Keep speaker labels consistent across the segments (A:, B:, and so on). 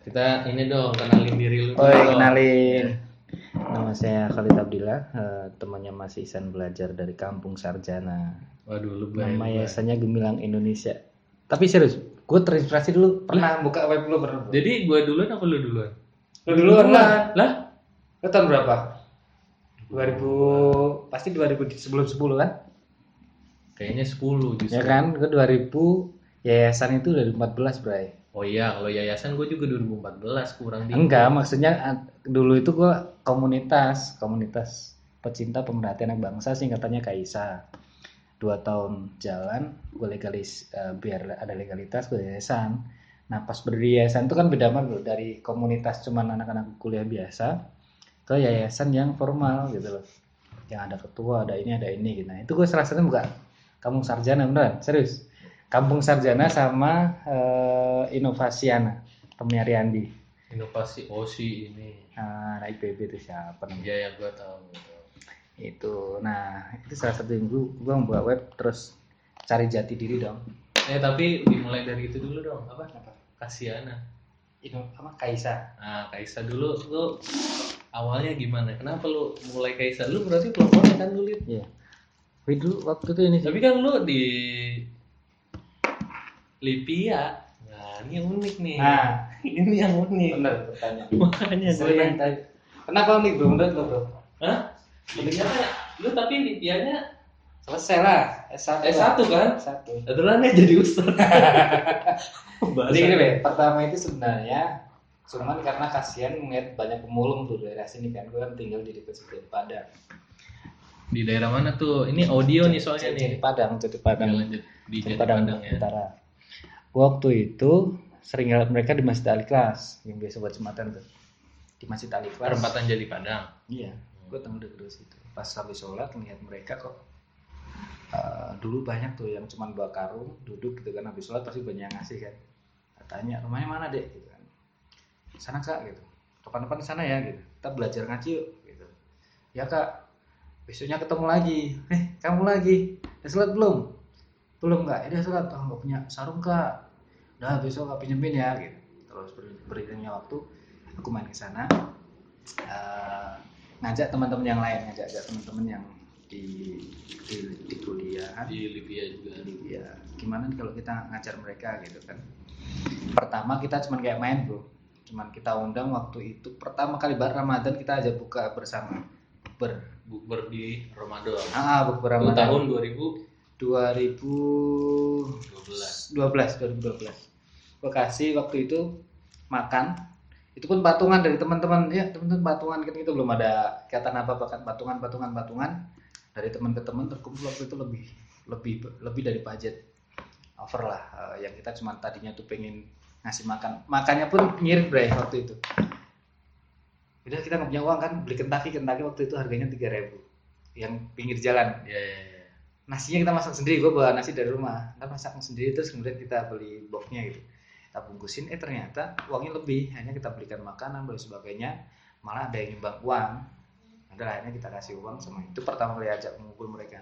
A: Kita ini dong kenalin diri lu.
B: Oh,
A: dong.
B: kenalin. Nama saya Khalid Abdillah, eh, temannya Mas Isan belajar dari Kampung Sarjana.
A: Waduh lu.
B: Nama yayasannya Gemilang Indonesia. Tapi serius, gue terinspirasi dulu pernah buka web lu pernah.
A: Jadi gua duluan apa lu duluan?
B: Lu duluan lah.
A: Lah?
B: Lu tahun berapa? 2000 pasti 2000 sebelum 10 kan?
A: Kayaknya 10 justru.
B: Ya kan? Gue 2000 yayasan itu 2014, Bray.
A: Oh iya, kalau yayasan gue juga 2014 kurang dikit.
B: Enggak, maksudnya ah, dulu itu gua komunitas, komunitas pecinta pemerhatian anak bangsa singkatannya Kaisa. Dua tahun jalan, gue legalis eh, biar ada legalitas gue yayasan. Nah pas berdiri yayasan itu kan beda banget dari komunitas cuman anak-anak kuliah biasa ke yayasan yang formal gitu loh. Yang ada ketua, ada ini, ada ini gitu. Nah itu gue serasa buka kampung sarjana beneran, serius. Kampung sarjana sama eh, inovasiana, temennya Riyandi.
A: Inovasi OSI ini.
B: Nah, anak IPB itu siapa namanya?
A: Ya yang gua tahu.
B: Itu. Nah, itu salah satu yang gue, gue membuat web terus cari jati diri dong.
A: Eh tapi dimulai dari itu dulu dong. Apa?
B: Apa?
A: Kasiana.
B: Ino apa Kaisa?
A: Nah, Kaisa dulu lu awalnya gimana? Kenapa lu mulai Kaisa? Lu berarti pelopornya kan dulu. Lid?
B: Iya. Wih dulu waktu itu ini sih.
A: Tapi kan lu di Lipia. Nah, ini yang unik nih.
B: Nah,
A: ini yang unik.
B: bener pertanyaan.
A: Makanya gue yang
B: tanya. Kenapa unik bro? Menurut lo bro?
A: Hah? Lipia lu tapi Lipianya
B: Selesai lah. S1.
A: S1 kan?
B: S1.
A: aturannya jadi ustaz.
B: Jadi gini Be, pertama itu sebenarnya cuman karena kasihan melihat banyak pemulung tuh daerah sini kan gue kan tinggal di dekat situ Padang
A: Di daerah mana tuh? Ini audio nih soalnya
B: jadi
A: nih.
B: Padang jadi
A: Ya,
B: Padang
A: lanjut di
B: Padang,
A: Padang ya.
B: Utara. Waktu itu sering lihat mereka di Masjid Al Ikhlas yang biasa buat jumatan tuh. Di Masjid Al Ikhlas.
A: Perempatan Jadi Padang.
B: Iya, gue tengah deket dari situ. Pas habis sholat ngeliat mereka kok eh, dulu banyak tuh yang cuman bawa karung duduk gitu kan habis sholat pasti banyak yang ngasih kan. Tanya rumahnya mana dek gitu kan. Sana kak gitu. Kapan-kapan di sana ya gitu. Kita belajar ngaji yuk gitu. Ya kak. Besoknya ketemu lagi. Eh kamu lagi. Udah sholat belum? Belum nggak? Ini sholat oh nggak punya sarung kak udah besok nggak pinjemin ya gitu. Terus ber beriringnya waktu aku main ke sana eh, ngajak teman-teman yang lain ngajak ngajak teman-teman yang di di, di kuliah.
A: Di Libya juga.
B: ya gimana nih kalau kita ngajar mereka gitu kan? Pertama kita cuman kayak main bro. Cuman kita undang waktu itu pertama kali bar Ramadan kita aja buka bersama. Ber.
A: Bukber di Ramadan.
B: ah bukber
A: Itu
B: Ramadan.
A: tahun 2012.
B: 2012 2012 gue kasih waktu itu makan. Itu pun patungan dari teman-teman. Ya teman-teman patungan kan itu belum ada kaitan apa apa patungan patungan patungan. Dari teman ke teman terkumpul waktu itu lebih lebih lebih dari budget. Over lah. Eh, yang kita cuma tadinya tuh pengen ngasih makan. Makannya pun ngirit bre waktu itu. Udah kita nggak punya uang kan. Beli kentaki kentaki waktu itu harganya 3000 yang pinggir jalan.
A: Ya, ya, ya.
B: Nasinya kita masak sendiri gue bawa nasi dari rumah. Kita masak sendiri terus kemudian kita beli boxnya gitu. Kita bungkusin eh ternyata uangnya lebih. Hanya kita belikan makanan dan sebagainya. Malah ada yang nyumbang uang. Ada akhirnya kita kasih uang sama itu pertama kali ajak mengumpul mereka.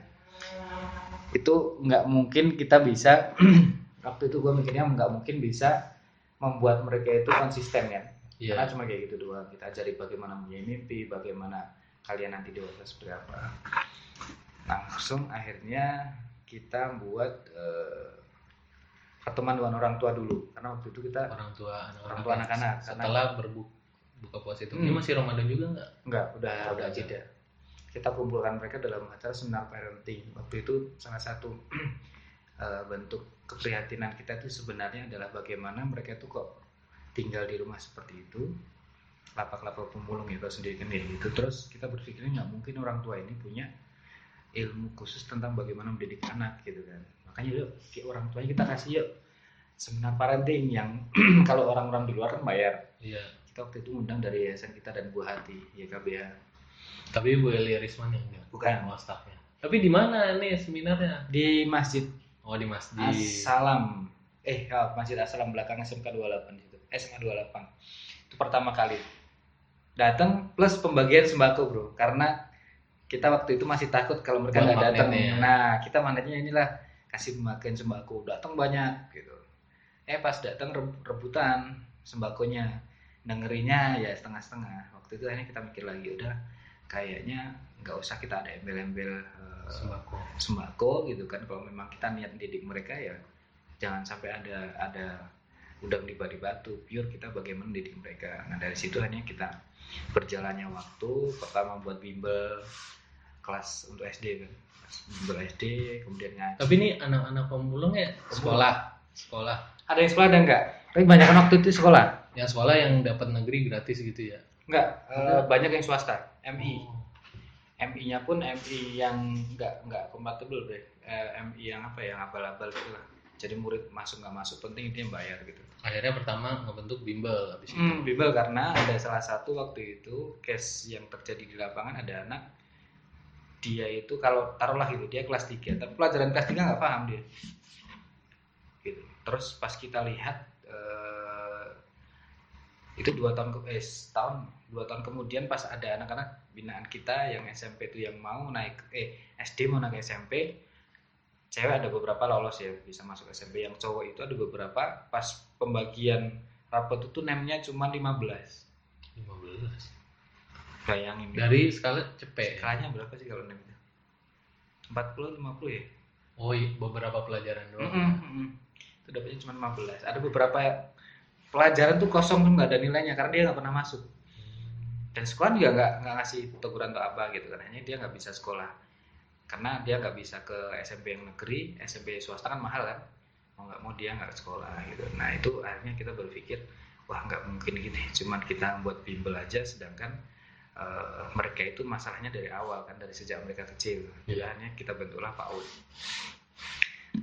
B: Itu nggak mungkin kita bisa waktu itu gue mikirnya nggak mungkin bisa membuat mereka itu konsisten kan?
A: Iya.
B: karena cuma kayak gitu doang. Kita ajari bagaimana punya mimpi bagaimana kalian nanti dewasa seperti apa langsung akhirnya kita buat eh, pertemuan dengan orang tua dulu karena waktu itu kita
A: Orang tua anak-anak.
B: Orang tua anak-anak, karena-
A: Setelah berbuka puasa itu.
B: Hmm.
A: Ini masih Ramadan juga nggak?
B: enggak udah
A: Oh,
B: udah jeda kita kumpulkan mereka dalam acara seminar parenting waktu itu salah satu eh, bentuk keprihatinan kita itu sebenarnya adalah bagaimana mereka itu kok tinggal di rumah seperti itu lapak-lapak pemulung ya tau sendiri ya gitu terus kita berpikirnya nggak mungkin orang tua ini punya ilmu khusus tentang bagaimana mendidik anak gitu kan makanya yuk kayak orang tuanya kita kasih yuk seminar parenting yang kalau orang-orang di luar kan bayar
A: Iya.
B: kita waktu itu undang dari yayasan kita dan buah hati YKBH
A: Tapi Bu Elia Risman yang enggak?
B: Bukan.
A: Oh, staffnya. Tapi di mana nih seminarnya?
B: di masjid
A: Oh, di masjid.
B: Assalam eh oh, masjid Assalam belakang SMK 28 itu SMA 28 itu pertama kali datang plus pembagian sembako bro karena kita waktu itu masih takut kalau mereka nggak datang.
A: ya.
B: nah kita manetnya inilah kasih pembagian sembako. Datang banyak gitu. Eh pas datang re- rebutan sembakonya. Dengerinnya ya setengah-setengah. Waktu itu akhirnya kita mikir lagi udah kayaknya nggak usah kita ada embel-embel eh,
A: sembako.
B: sembako gitu kan. Kalau memang kita niat didik mereka ya jangan sampai ada ada udang di balik batu. Pure kita bagaimana didik mereka. Nah dari situ hanya kita berjalannya waktu pertama buat bimbel kelas untuk SD kan bimbel SD kemudian ngaji.
A: Tapi ini anak-anak pemulung ya? Sekolah. Sekolah.
B: Ada yang sekolah ada enggak? Tapi banyak waktu itu sekolah?
A: Yang sekolah yang dapat negeri gratis gitu ya?
B: Enggak eh, banyak yang swasta. MI
A: Oh.
B: MI-nya pun MI yang enggak enggak kompatibel deh Eh, MI yang apa ya yang abal-abal gitu lah. Jadi murid masuk nggak masuk penting dia bayar gitu.
A: Akhirnya pertama ngebentuk bimbel habis itu.
B: Hmm, bimbel karena ada salah satu waktu itu case yang terjadi di lapangan ada anak dia itu kalau taruhlah gitu dia kelas 3 tapi pelajaran kelas 3 nggak paham dia. Gitu. Terus pas kita lihat eh, itu dua tahun eh, setahun dua tahun kemudian pas ada anak-anak binaan kita yang SMP itu yang mau naik eh SD mau naik SMP cewek ada beberapa lolos ya bisa masuk SMP yang cowok itu ada beberapa. Pas pembagian rapot itu nemnya cuma 15
A: 15
B: bayangin.
A: Dari skala cepet.
B: Skalanya berapa sih kalau nem itu? 40 50 ya?
A: Oh iya, beberapa pelajaran doang
B: Mm-mm, mm-mm. itu dapatnya cuma 15 ada beberapa pelajaran tuh kosong tuh nggak ada nilainya karena dia nggak pernah masuk. Dan sekolah juga nggak nggak ngasih teguran atau apa gitu kan. Hanya dia nggak bisa sekolah. Karena dia nggak bisa ke SMP yang negeri SMP swasta kan mahal kan. Mau nggak mau dia nggak sekolah gitu. Nah itu akhirnya kita berpikir wah nggak mungkin gini cuman kita buat bimbel aja sedangkan eh, mereka itu masalahnya dari awal kan dari sejak mereka kecil.
A: Iya.
B: Pilihannya kita bentuklah PAUD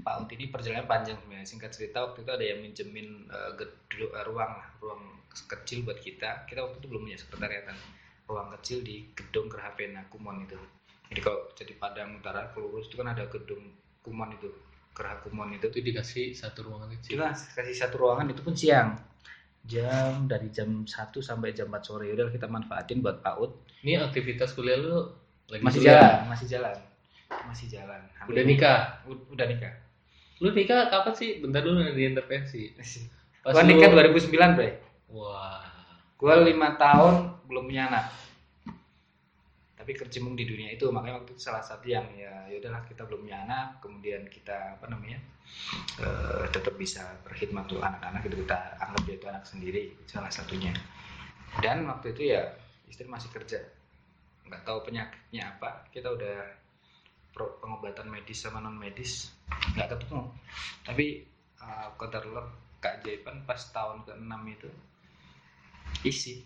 B: PAUD ini perjalanan panjang sebenarnya singkat cerita waktu itu ada yang minjemin eh, ruang lah, ruang kecil buat kita. Kita waktu itu belum punya sekretariatan. Ruang kecil di gedung Geraha Pena Kumon itu. Jadi kalau jadi Padang Utara kelurus itu kan ada gedung Kumon itu. Geraha Kumon itu
A: itu dikasih satu ruangan kecil.
B: Kita kasih satu ruangan itu pun siang jam dari jam 1 sampai jam 4 sore. Udah kita manfaatin buat PAUD.
A: Ini aktivitas kuliah lu lagi
B: masih
A: kuliah?
B: jalan masih jalan. Masih jalan.
A: Udah nikah?
B: Udah nikah.
A: Lu nikah kapan sih? Bentar dulu nanti intervensi. Pas
B: gua
A: lu-
B: nikah 2009 bre.
A: Wah.
B: Gua lima tahun belum punya anak tapi kerjemung di dunia itu makanya waktu itu salah satu yang ya ya udahlah kita belum punya anak kemudian kita apa namanya eh, tetap bisa berkhidmat untuk anak-anak itu kita anggap dia itu anak sendiri salah satunya. Dan waktu itu ya istri masih kerja. Nggak tahu penyakitnya apa kita udah pengobatan medis sama non medis nggak ketemu. Tapi uh, kodarullah keajaiban pas tahun ke-6 itu isi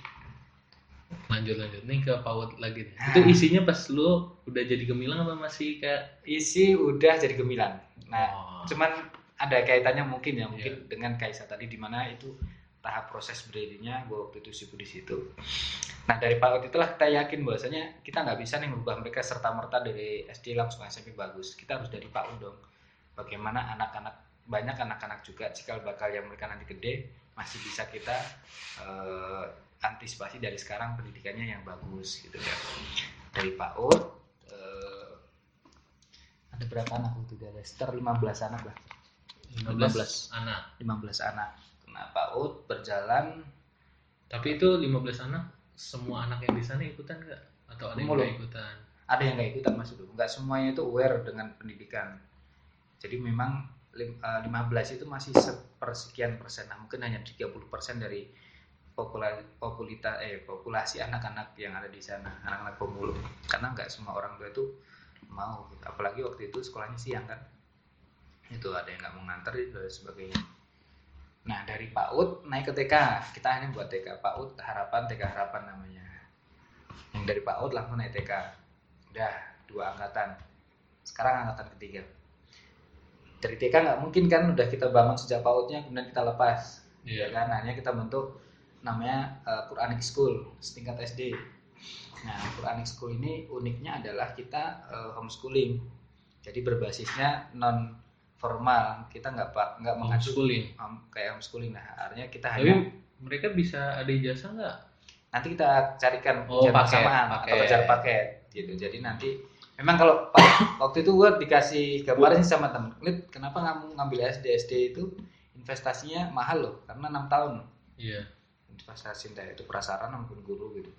A: lanjut lanjut. Nih ke PAUD lagi nih.
B: Ah.
A: itu isinya pas lu udah jadi gemilang apa masih kayak
B: isi udah jadi gemilang. Nah
A: oh,
B: cuman ada kaitannya mungkin ya mungkin dengan Kaisa tadi di mana itu tahap proses berdirinya gue waktu itu sibuk di situ. Nah dari PAUD itulah kita yakin bahwasanya kita nggak bisa nih merubah mereka serta merta dari SD langsung SMP bagus. Kita harus dari PAUD dong. Bagaimana anak-anak banyak anak-anak juga cikal bakal yang mereka nanti gede masih bisa kita eh, antisipasi dari sekarang pendidikannya yang bagus gitu ya. Dari PAUD eh, ada berapa anak itu? Ada sekitar 15 anak lah.
A: 15 anak.
B: 15 anak. Kena PAUD berjalan.
A: Tapi itu 15 anak semua anak yang di sana ikutan nggak? Atau ada yang nggak ikutan?
B: Ada yang nggak ikutan masuk dulu nggak semuanya itu aware dengan pendidikan. Jadi memang lim- eh, 15 itu masih sepersekian persen. Nah mungkin hanya 30 persen dari populasi populita eh populasi anak-anak yang ada di sana anak-anak pemulung. Karena nggak semua orang tua itu mau apalagi waktu itu sekolahnya siang kan? Itu ada yang nggak mau nganter dan sebagainya. Nah dari PAUD naik ke TK kita hanya buat TK PAUD harapan TK harapan namanya. Yang dari PAUD langsung naik TK udah dua angkatan. Sekarang angkatan ketiga. Dari TK nggak mungkin kan? Udah kita bangun sejak PAUD-nya kemudian kita lepas.
A: Iya.
B: Ya kan? Hanya kita bentuk namanya uh, Quranic School setingkat SD nah Quranic School ini uniknya adalah kita uh, homeschooling. Jadi berbasisnya non formal kita nggak pak nggak mengacu
A: homeschooling.
B: Hom- kayak homeschooling. Nah artinya kita
A: tapi
B: hanya
A: mereka bisa ada ijazah nggak?
B: Nanti kita carikan
A: Oh, paket,
B: bersamaan
A: paket.
B: atau kejar paket gitu. Jadi nanti memang kalau waktu itu gua dikasih gambaran sih sama temen Lid, kenapa ngambil SD SD itu investasinya mahal loh karena enam tahun.
A: Iya
B: investasi entah itu prasaran maupun guru gitu.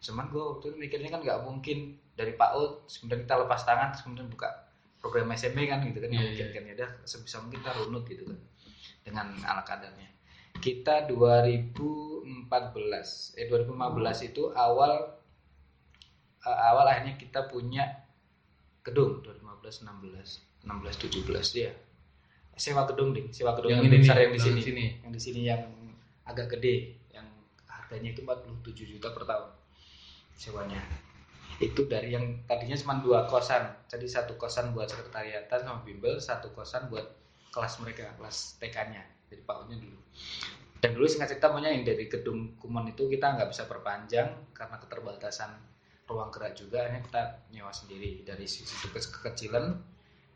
B: Cuman gue waktu itu mikirnya kan nggak mungkin dari PAUD kemudian kita lepas tangan terus kemudian buka program SMA kan gitu kan
A: Iya,
B: mungkin
A: iya.
B: kan ya udah sebisa mungkin kita runut gitu kan dengan ala kadarnya. Kita 2014 eh 2015 itu awal eh, awal akhirnya kita punya gedung 2015 16 16 17 ya sewa gedung deh sewa gedung
A: Yang
B: yang,
A: ini
B: besar
A: nih,
B: yang di
A: yang
B: sini. Yang di sini yang agak gede harganya itu 47 juta per tahun sewanya. Itu dari yang tadinya cuma dua kosan jadi satu kosan buat sekretariatan sama bimbel satu kosan buat kelas mereka kelas TK-nya jadi PAUD-nya dulu. Dan dulu singkat cerita maunya yang dari gedung Kumon itu kita nggak bisa perpanjang karena keterbatasan ruang gerak juga akhirnya kita nyewa sendiri. Dari sisi ke- kekecilan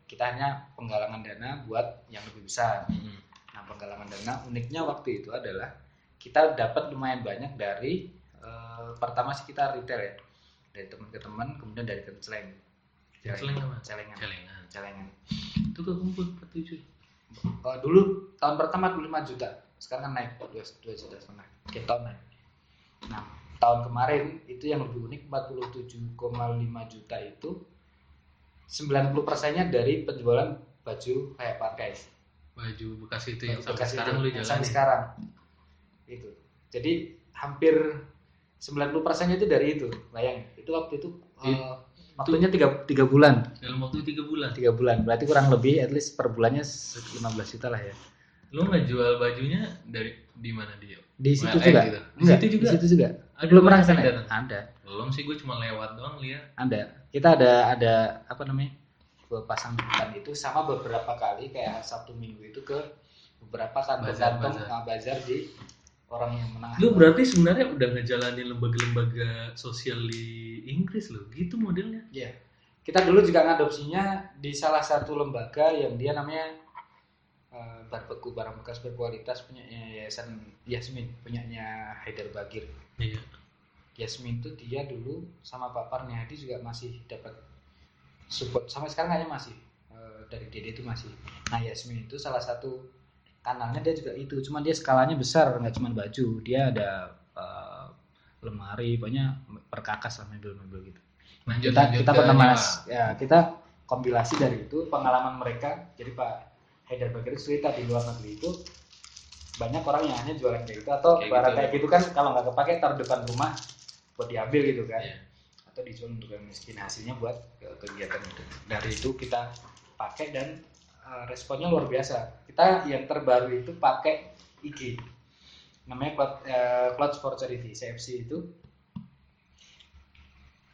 B: kita hanya penggalangan dana buat yang lebih besar.
A: Mm-mm.
B: Nah, penggalangan dana uniknya waktu itu adalah kita dapat lumayan banyak dari eh, pertama sih kita retail ya. Dari teman ke teman, kemudian dari. Kenceleng
A: apa?
B: Celengan.
A: Celengan.
B: Celengan.
A: Itu kekumpul 47.
B: Eh, dulu tahun pertama 25 juta, sekarang kan naik 2, 2 juta setengah. Tiap tahun naik. Nah, tahun kemarin itu yang lebih unik 47,5 juta itu 90 persennya dari penjualan baju kayak pakai.
A: Baju bekas itu yang sampai
B: Bekas
A: sekarang
B: itu,
A: lu jalan.
B: sampai sekarang itu jadi hampir 90 persennya itu dari itu bayangin itu waktu itu
A: It-
B: eh, waktunya tiga, tiga bulan
A: Dalam waktu 3 bulan.
B: tiga bulan berarti kurang lebih at least per bulannya se- 15 juta lah ya
A: Lu ngejual bajunya dari di mana dia?
B: di situ juga
A: gitu? Di
B: Enggak,
A: situ juga?
B: di situ juga
A: Ada
B: belum pernah ke
A: sana
B: ada
A: Belum sih gue cuma lewat doang lihat.
B: ada kita ada ada apa namanya pasang hutan itu sama beberapa kali kayak Sabtu Minggu itu ke beberapa kantong-kantong
A: Bazar-bazar.
B: uh, bazar di orang yang menang
A: Lu berarti sebenarnya udah ngejalanin lembaga-lembaga sosial di Inggris lo, gitu modelnya.
B: Iya. Kita dulu juga ngadopsinya di salah satu lembaga yang dia namanya uh, Barbeku Barang Bekas Berkualitas punya Yayasan Yasmin, punyanya Haidar Bagir.
A: Iya.
B: Yasmin itu dia dulu sama Pak Parniadi juga masih dapat support sampai sekarang kayaknya masih uh, dari Dede itu masih. Nah Yasmin itu salah satu kanalnya dia juga itu, cuma dia skalanya besar nggak cuma baju, dia ada uh, lemari, banyak perkakas lah mebel-mebel gitu.
A: Lanjut,
B: kita
A: lanjut
B: kita pernah mas ya kita kompilasi dari itu pengalaman mereka. Jadi Pak Haidar Bagir itu cerita di luar negeri itu banyak orang yang hanya jualan kayak gitu. Atau
A: Kayak
B: barang
A: gitu.
B: kayak gitu kan kalau nggak kepake taruh depan rumah buat diambil gitu kan.
A: Iya.
B: atau dijual untuk yang miskin hasilnya buat ke kegiatan itu. Dari itu kita pakai dan eh, responnya luar biasa. Kita yang terbaru itu pakai IG namanya Cloud, eh, Clouds for Charity CFC itu.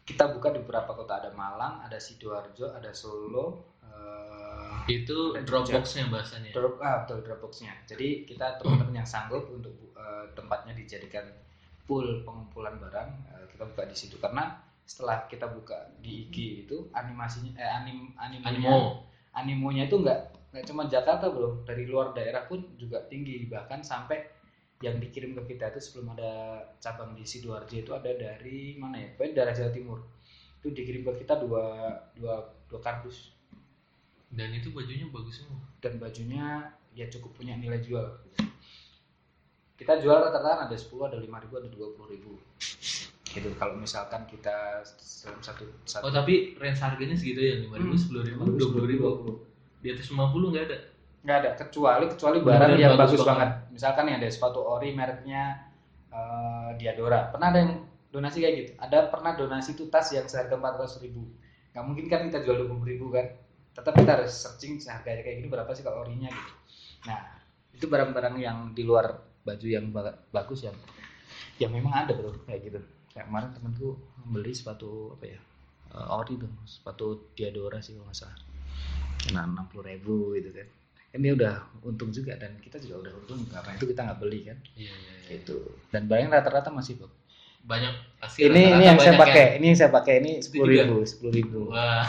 B: Kita buka di beberapa kota. Ada Malang ada sidoarjo ada Solo eh,
A: Itu Dropbox-nya bahasanya.
B: drop ah betul dropboxnya. Jadi kita teman-teman yang sanggup untuk eh, tempatnya dijadikan pool pengumpulan barang eh, kita buka di situ. Karena setelah kita buka di IG itu animasinya eh anim
A: Animo.
B: Animonya itu nggak nggak cuma Jakarta bro. Dari luar daerah pun juga tinggi. Bahkan sampai yang dikirim ke kita itu sebelum ada cabang di sidoarjo itu ada dari mana ya? Pokoknya daerah Jawa Timur. Itu dikirim ke kita dua dua dua kardus.
A: Dan itu bajunya bagus semua.
B: dan bajunya ya cukup punya nilai jual. Kita jual rata-rata ada 10 ada 5 ribu ada 20 ribu gitu kalau misalkan kita dalam satu satu
A: Oh tapi range harganya segitu ya, 5 ribu,
B: Hmm.
A: 10 ribu, 20 ribu. Di atas 50 nggak ada.
B: nggak ada kecuali kecuali barang yang
A: bagus
B: bagus,
A: banget.
B: banget. misalkan nih ada sepatu ori mereknya eh, Diadora pernah ada yang donasi kayak gitu ada pernah donasi tuh tas yang seharga 400 ribu nggak mungkin kan kita jual 20 ribu kan tetap kita harus searching harganya kayak gini berapa sih kalau orinya gitu nah itu barang-barang yang di luar baju yang ba- bagus yang yang memang ada bro kayak gitu kayak kemarin temanku beli sepatu apa ya eh, ori tuh sepatu Diadora sih kalau nggak salah kena enam puluh ribu gitu kan kan dia udah untung juga dan kita juga udah untung karena itu kita nggak beli kan
A: Iya, iya, iya.
B: gitu dan barangnya rata-rata masih bagus
A: Banyak pasti
B: ini
A: rata-rata
B: ini yang saya pakai ini yang saya pakai ini
A: Itu
B: sepuluh ribu sepuluh ribu
A: Wah.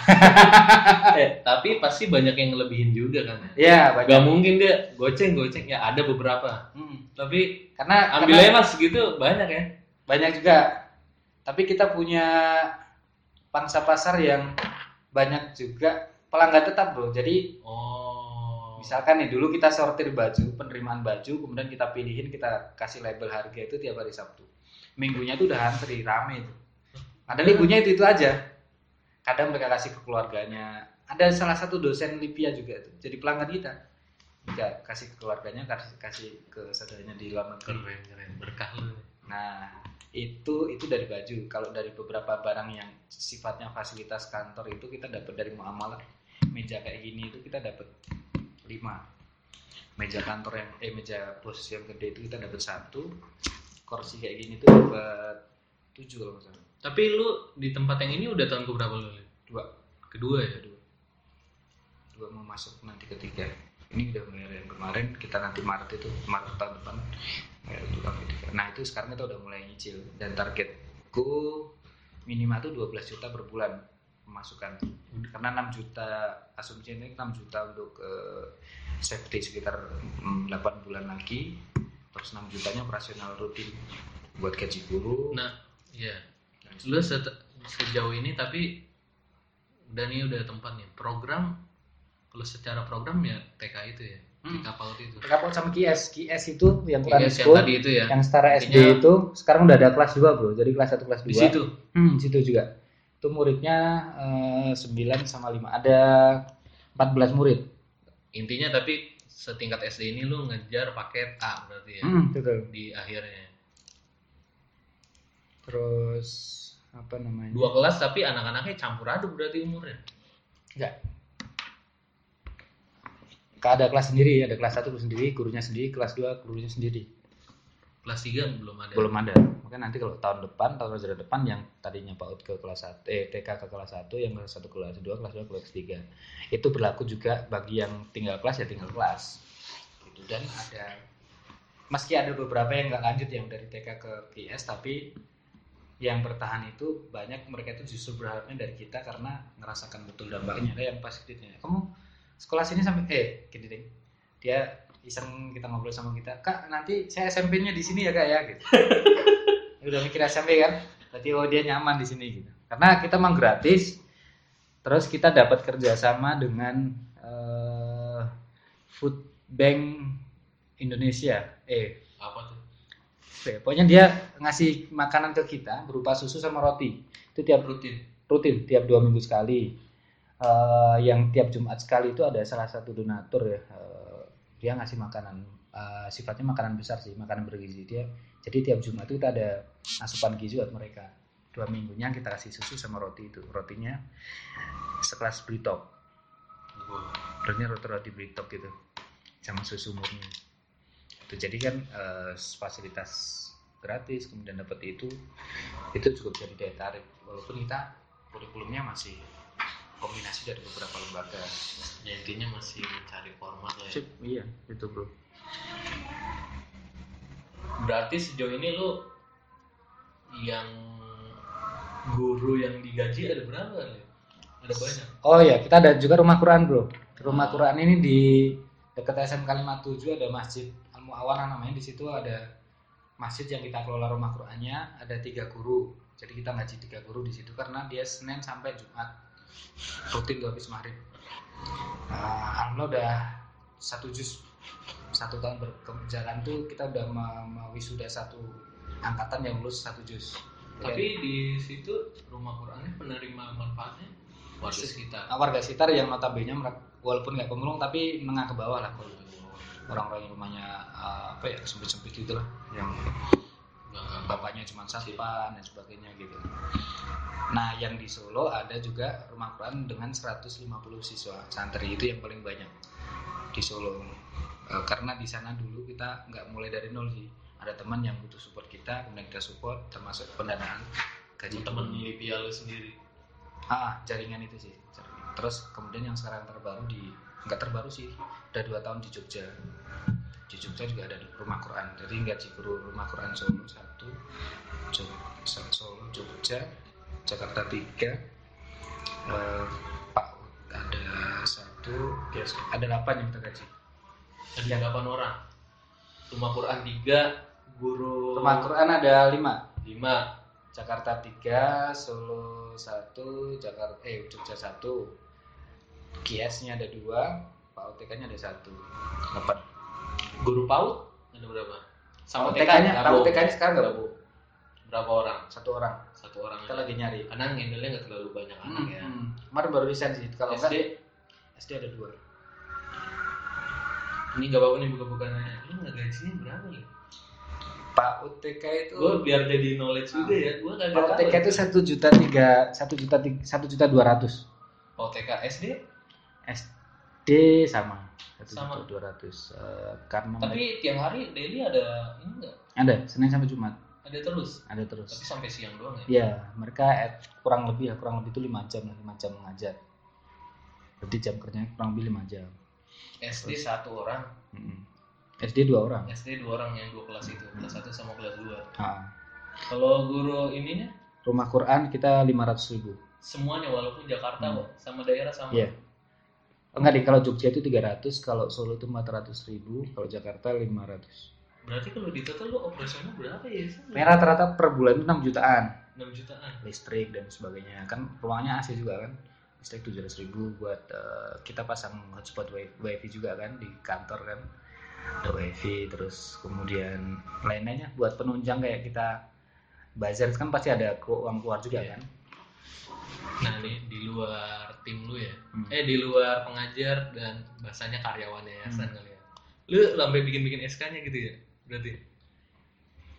A: eh, tapi pasti banyak yang ngelebihin juga kan ya.
B: ya banyak
A: Gak mungkin dia goceng goceng ya ada beberapa.
B: Hmm.
A: Tapi
B: karena
A: ambil
B: karena
A: mas gitu banyak ya.
B: banyak juga tapi kita punya pangsa pasar yang banyak juga pelanggan tetap bro jadi
A: Oh.
B: Misalkan nih dulu kita sortir baju, penerimaan baju, kemudian kita pilihin, kita kasih label harga itu tiap hari Sabtu. Minggunya itu udah antri, rame itu. Padahal ibunya itu itu aja. Kadang mereka kasih ke keluarganya. Ada salah satu dosen Lipia juga itu, jadi pelanggan kita. Kita kasih ke keluarganya, kasih kasih ke saudaranya di luar negeri.
A: keren keren berkah lu
B: Nah, itu itu dari baju. Kalau dari beberapa barang yang sifatnya fasilitas kantor itu kita dapat dari muamalah. Meja kayak gini itu kita dapat 5. Meja kantor yang eh meja bos yang gede itu kita dapat satu. Kursi kayak gini tuh dapat 7 kalau salah.
A: tapi lu di tempat yang ini udah tahun keberapa lu Lin?
B: Dua,
A: kedua ya
B: dua. Dua mau masuk nanti ketiga. Ini udah mulai yang kemarin kita nanti Maret itu Maret tahun depan tukang ketiga. Nah itu sekarang kita udah mulai nyicil dan targetku minimal tuh 12 juta per bulan pemasukan. Karena 6 juta asumsi ini 6 juta untuk eh, safety sekitar mm, 8 bulan lagi. Terus 6 jutanya operasional rutin buat gaji guru.
A: Nah iya.
B: Dan
A: lu set- sejauh ini tapi udah nih udah tempatnya program kalau secara program ya TK itu ya
B: Hmm.
A: PAUD itu
B: Kapal sama KS, KS itu yang Quran
A: yang
B: School,
A: tadi itu ya
B: yang setara SD
A: Intinya-
B: itu sekarang udah ada kelas 2 bro, jadi kelas 1 kelas 2
A: di situ
B: Hmm, di situ juga. Itu muridnya eh, 9 sama 5. Ada 14 murid.
A: intinya tapi setingkat SD ini lu ngejar paket A berarti ya
B: Hmm, betul.
A: di akhirnya
B: Terus apa namanya?
A: dua kelas tapi anak-anaknya campur aduk berarti umurnya
B: Enggak. Ada kelas sendiri, ada kelas 1 sendiri, gurunya sendiri, kelas 2 gurunya sendiri.
A: kelas 3 belum ada
B: Belum ada. Mungkin nanti kalau tahun depan, tahun ajaran depan yang tadinya PAUD ke kelas 1, eh TK ke kelas 1, yang kelas 1 ke kelas 2, kelas 2 ke kelas 3. Itu berlaku juga bagi yang tinggal kelas ya tinggal kelas. Gitu. Dan ada meski ada beberapa yang nggak lanjut yang dari TK ke PS tapi yang bertahan itu banyak mereka itu justru berharapnya dari kita karena ngerasakan betul dampaknya ada yang pas ditanya kamu sekolah sini sampai eh gini deh. Dia iseng kita ngobrol sama kita kak nanti saya SMP-nya di sini ya kak ya gitu. Udah mikir SMP kan? Berarti oh dia nyaman di sini gitu. Karena kita memang gratis terus kita dapat kerjasama dengan eh, Food Bank Indonesia. Eh
A: apa tuh?
B: Oke, pokoknya dia ngasih makanan ke kita berupa susu sama roti. Itu tiap
A: rutin?
B: rutin tiap dua minggu sekali Eh, yang tiap Jumat sekali itu ada salah satu donatur ya eh, dia ngasih makanan eh, sifatnya makanan besar sih makanan bergizi dia. Jadi tiap Jumat itu kita ada asupan gizi buat mereka. Dua minggunya kita kasih susu sama roti itu. Rotinya sekelas Britok rotinya roti roti Britok gitu sama susu murni. Itu jadi kan eh, fasilitas gratis kemudian dapat itu itu cukup jadi daya tarik. Walaupun kita kurikulumnya masih kombinasi dari beberapa lembaga.
A: Ya intinya masih mencari format lah ya.
B: Sip, iya itu bro.
A: Berarti sejauh ini lu yang guru yang digaji ada berapa nih ada banyak?
B: Oh ya kita ada juga rumah Quran bro. Rumah Quran ini di dekat SMK 57 ada masjid Al Muawana namanya. Di situ ada masjid yang kita kelola rumah Qurannya ada tiga guru. Jadi kita ngaji tiga guru di situ karena dia Senin sampai Jumat rutin tuh habis maghrib nah, alhamdulillah udah satu juz satu tahun berjalan tuh kita udah me- mewisuda satu angkatan yang lulus satu juz
A: tapi di situ rumah Qurannya penerima manfaatnya warga sekitar?
B: Nah, warga sekitar yang notabene walaupun nggak pemulung tapi menengah ke bawah lah kalau orang-orang yang rumahnya uh, apa ya sempit-sempit gitu lah. Yang bapaknya cuma satpan dan sebagainya gitu nah yang di Solo ada juga rumah Quran dengan 150 siswa santri itu yang paling banyak di Solo Eh, karena di sana dulu kita nggak mulai dari nol sih ada teman yang butuh support kita kemudian kita support termasuk pendanaan gaji
A: teman lu sendiri
B: Ah, jaringan itu sih. jaringan. Terus kemudian yang sekarang terbaru di nggak terbaru sih, udah dua tahun di Jogja. Di Jogja juga ada rumah Quran. Jadi gaji guru rumah Quran Solo satu, Jogja, Solo, Jogja, Jakarta tiga, eh, Pak ada satu, ya, ada delapan yang kita gaji.
A: ada delapan orang rumah Quran tiga guru
B: Rumah Quran ada lima.
A: lima
B: Jakarta 3, Solo 1, Jakarta eh Jogja 1. Kiasnya ada dua, Pak OTK-nya ada satu. Dapat.
A: Guru PAUD ada berapa? Sama TK
B: OTK-nya, Pak
A: gabung.
B: OTK-nya sekarang nggak bu?
A: Berapa orang?
B: Satu orang.
A: Satu orang.
B: Kita
A: aja.
B: lagi nyari.
A: Karena ngendelnya nggak terlalu banyak anak ya.
B: Hmm, Kemarin baru desain sih. Kalau
A: SD
B: SD ada dua.
A: ini nggak apa-apa nih buka-buka nanya. Lu nggak gajinya berapa ya?
B: Pak UTK itu
A: Gue biar jadi knowledge juga ya. Gue kagak
B: Pak. UTK itu satu juta tiga satu juta satu juta dua ratus
A: OTK SD
B: SD sama
A: Sama.
B: dua ratus Eh, karena
A: tapi tiap hari daily ada ini enggak?
B: ada Senin sampai Jumat
A: Ada terus.
B: ada terus
A: Tapi sampai siang doang ya.
B: ya mereka at- kurang lebih ya kurang lebih itu lima jam lima jam mengajar berarti jam kerjanya kurang lebih lima jam
A: SD satu orang,
B: Mm-mm. SD dua orang
A: SD dua orang yang dua kelas itu, kelas satu sama kelas dua.
B: Ah.
A: Kalau guru ininya
B: rumah Quran kita lima ratus ribu
A: semuanya walaupun Jakarta
B: Hmm.
A: kok sama daerah sama.
B: Iya. Enggak deh kalau Jogja itu 300 kalau Solo itu 400 ribu kalau Jakarta 500
A: Berarti kalau di total lu operasional berapa ya?
B: Ini rata-rata per bulan itu 6 jutaan
A: 6 jutaan.
B: listrik dan sebagainya kan rumahnya AC juga kan listrik 700 ribu buat eh, kita pasang hotspot wi- wifi juga kan di kantor kan ada wifi terus kemudian lain-lainnya buat penunjang kayak kita bazar kan pasti ada uang keluar juga
A: Iya.
B: kan
A: Nah nih di luar tim lu ya,
B: Hmm.
A: eh di luar pengajar dan bahasanya karyawan yayasan
B: Hmm.
A: kali ya. Lu sampai bikin-bikin SK-nya gitu ya? Berarti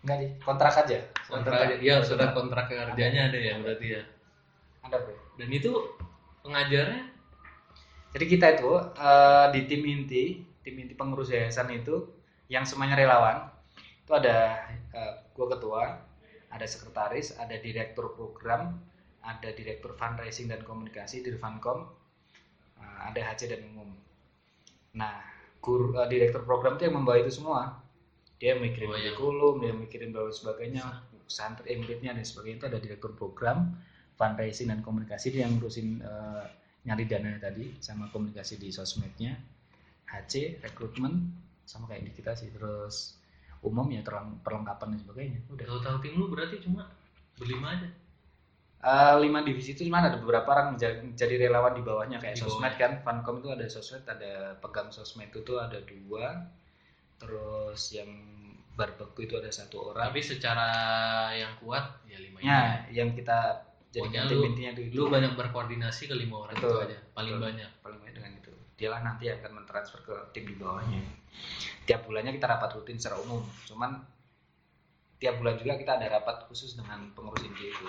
B: enggak sih kontrak aja
A: kontrak aja. Iya, surat kontrak kerjanya ada ya berarti ya.
B: ada bro
A: Dan itu pengajarnya
B: Jadi kita itu eh, di tim inti, tim inti pengurus yayasan itu yang semuanya relawan. Itu ada eh, gua ketua, ada sekretaris, ada direktur program, ada direktur fundraising dan komunikasi di Funkom, eh, ada HC dan umum. Nah, guru eh, direktur program itu yang membawa itu semua. Dia mikirin
A: Oh,
B: kurikulum, dia mikirin dan sebagainya, santri embednya dan sebagainya itu ada direktur program, fundraising dan komunikasi dia yang ngurusin eh, nyari dana tadi sama komunikasi di sosmednya HC rekrutmen sama kayak di kita sih terus umum ya perlengkapan dan sebagainya udah
A: tahu-tahu tim lu berarti cuma berlima aja.
B: Eh, lima divisi itu cuma ada beberapa orang menjadi, jadi relawan di bawahnya kayak
A: Di
B: sosmed kan. Funcom itu ada sosmed ada pegang sosmed itu tuh ada dua. Terus yang barbeku itu ada satu orang.
A: Tapi secara yang kuat ya lima ini.
B: ya yang kita tim
A: lu-
B: intinya di
A: Lu banyak berkoordinasi ke lima orang
B: Betul,
A: itu aja, paling
B: betul.
A: banyak.
B: paling banyak dengan itu. Dialah nanti yang akan mentransfer ke tim di bawahnya. Tiap bulannya kita rapat rutin secara umum. Cuman tiap bulan juga kita ada rapat khusus dengan pengurus inti itu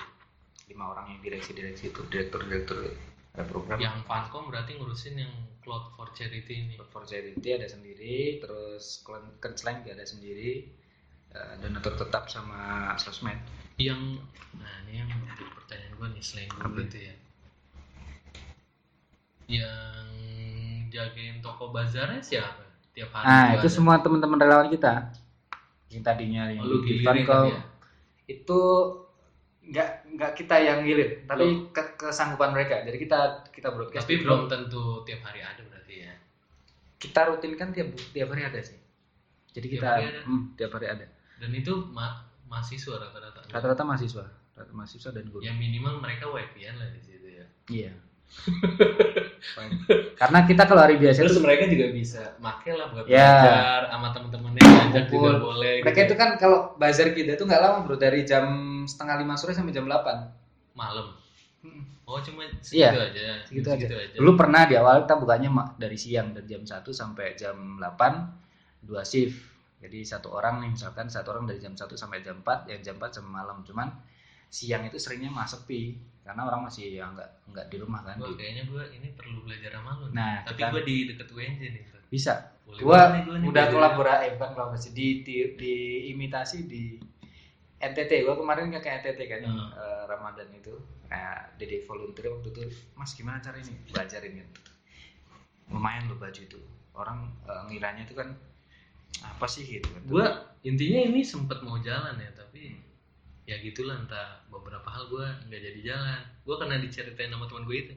B: lima orang yang direksi-direksi itu direktur-direktur ada program
A: Yang Fancom berarti ngurusin yang Cloud for Charity ini.
B: for charity ada sendiri terus kenceleng juga ada sendiri eh, donatur tetap sama sosmed
A: Yang nah ini yang menjadi pertanyaan gue nih selain
B: Apa?
A: guru itu ya. Yang jagain toko bazarnya siapa? Tiap hari
B: nah itu
A: ada.
B: semua teman-teman relawan kita yang tadinya yang
A: Oh,
B: di
A: kan ya?
B: itu nggak nggak kita yang ngilir tapi ke- kesanggupan mereka jadi kita kita broadcast
A: Tapi belum tentu tiap hari ada berarti ya.
B: kita rutin kan tiap tiap hari ada sih jadi
A: Tiap
B: kita
A: hari ada?
B: hmm, tiap hari ada
A: Dan itu ma- mahasiswa rata-rata.
B: rata-rata mahasiswa rata mahasiswa dan guru
A: Ya minimal mereka wifi-an lah di situ ya.
B: iya karena kita kalau hari biasa
A: Terus
B: itu
A: mereka juga bisa make lah buat
B: Ya.
A: belajar sama temen-temennya ngajak juga boleh.
B: mereka
A: gitu.
B: itu kan kalau bazar kita itu nggak lama bro dari jam setengah lima sore sampai jam 8
A: malam.
B: Hmm.
A: Oh cuma
B: Iya,
A: segitu aja.
B: segitu
A: Segitu
B: aja. Dulu pernah di awal kita bukanya dari siang dari jam 1 sampai jam 8 dua shift. Jadi satu orang nih misalkan satu orang dari jam 1 sampai jam 4, yang jam 4 sampai malam. Cuman siang itu seringnya mah sepi karena orang masih ya nggak nggak di rumah kan. Di-
A: kayaknya gua ini perlu belajar sama lu. nih.
B: Nah,
A: Tapi
B: kita-
A: gua di deket UNJ nih.
B: Bisa.
A: Boleh
B: Gua
A: nih gua
B: udah kolaborasi eh, bukan kolaborasi di, di di imitasi di NTT. Gua kemarin ke NTT kan
A: Hmm.
B: eh, Ramadan itu. Nah, Dede volunteer waktu itu, Mas gimana cara ini? Belajarin gitu. Lumayan loh baju itu. Orang eh, ngiranya itu kan apa sih gitu kan.
A: Gua intinya ini sempet mau jalan ya tapi ya gitulah entah beberapa hal gua nggak jadi jalan. Gua karena diceritain sama teman gue itu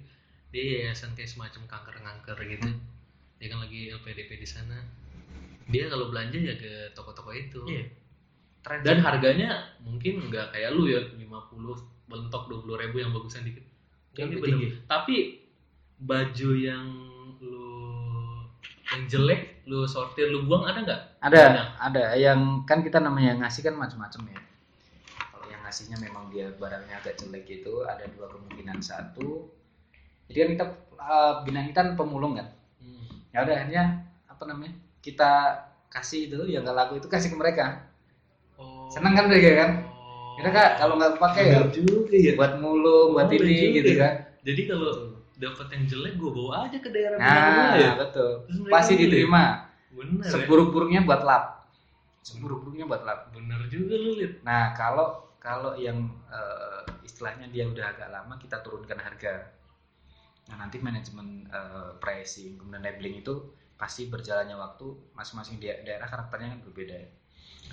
A: dia yayasan kayak semacam kanker-kanker gitu.
B: Hmm.
A: Dia kan lagi LPDP di sana. Dia kalau belanja ya ke toko-toko itu.
B: Iya. Tren
A: Dan harganya mungkin nggak kayak lu ya 50 bentok 20 ribu yang bagusan dikit.
B: Yang
A: Ini
B: tinggi.
A: bener. Tapi baju yang lu yang jelek lu sortir lu buang ada nggak
B: ada
A: Banyak.
B: ada yang kan kita namanya ngasih kan macam-macam ya ngasihnya memang dia barangnya agak jelek itu ada dua kemungkinan. Satu jadi kan kita uh, bina kita kan pemulung kan?
A: Hmm.
B: ya udah akhirnya apa namanya kita kasih itu yang nggak laku itu kasih ke mereka.
A: Oh.
B: Seneng kan mereka kan?
A: Oh.
B: kita kak kalau nggak pakai ya
A: juga ya.
B: buat mulung buat
A: Oh,
B: ini
A: juga
B: gitu
A: ya.
B: kan?
A: Jadi kalau dapat yang jelek gue bawa aja ke daerah
B: nah
A: ya.
B: betul. Pasti diterima.
A: Bener ya.
B: Seburuk-buruknya buat lap. Seburuk-buruknya buat lap.
A: Bener juga lu liat
B: Nah, kalau kalau yang eh, istilahnya dia udah agak lama kita turunkan harga. Nah, nanti manajemen eh, pricing kemudian labeling itu pasti berjalannya waktu masing-masing daerah karakternya kan berbeda ya.